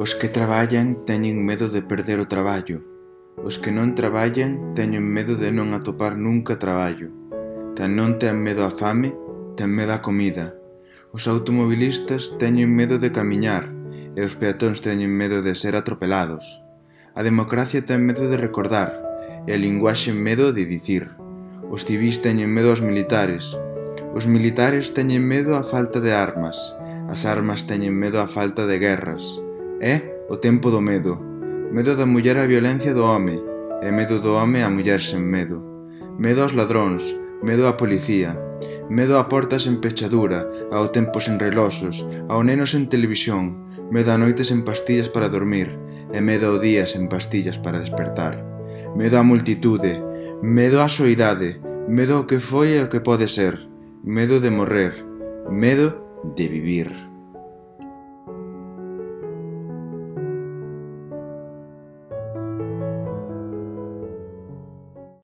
Os que traballan teñen medo de perder o traballo. Os que non traballan teñen medo de non atopar nunca traballo. Quen non ten medo á fame, ten medo á comida. Os automobilistas teñen medo de camiñar e os peatóns teñen medo de ser atropelados. A democracia ten medo de recordar e a linguaxe medo de dicir. Os civis teñen medo aos militares. Os militares teñen medo á falta de armas. As armas teñen medo á falta de guerras é o tempo do medo. Medo da muller á violencia do home, e medo do home á muller sen medo. Medo aos ladróns, medo á policía, medo a portas sen pechadura, ao tempo sen reloxos, ao neno sen televisión, medo a noite sen pastillas para dormir, e medo ao día sen pastillas para despertar. Medo á multitude, medo á soidade, medo ao que foi e ao que pode ser, medo de morrer, medo de vivir.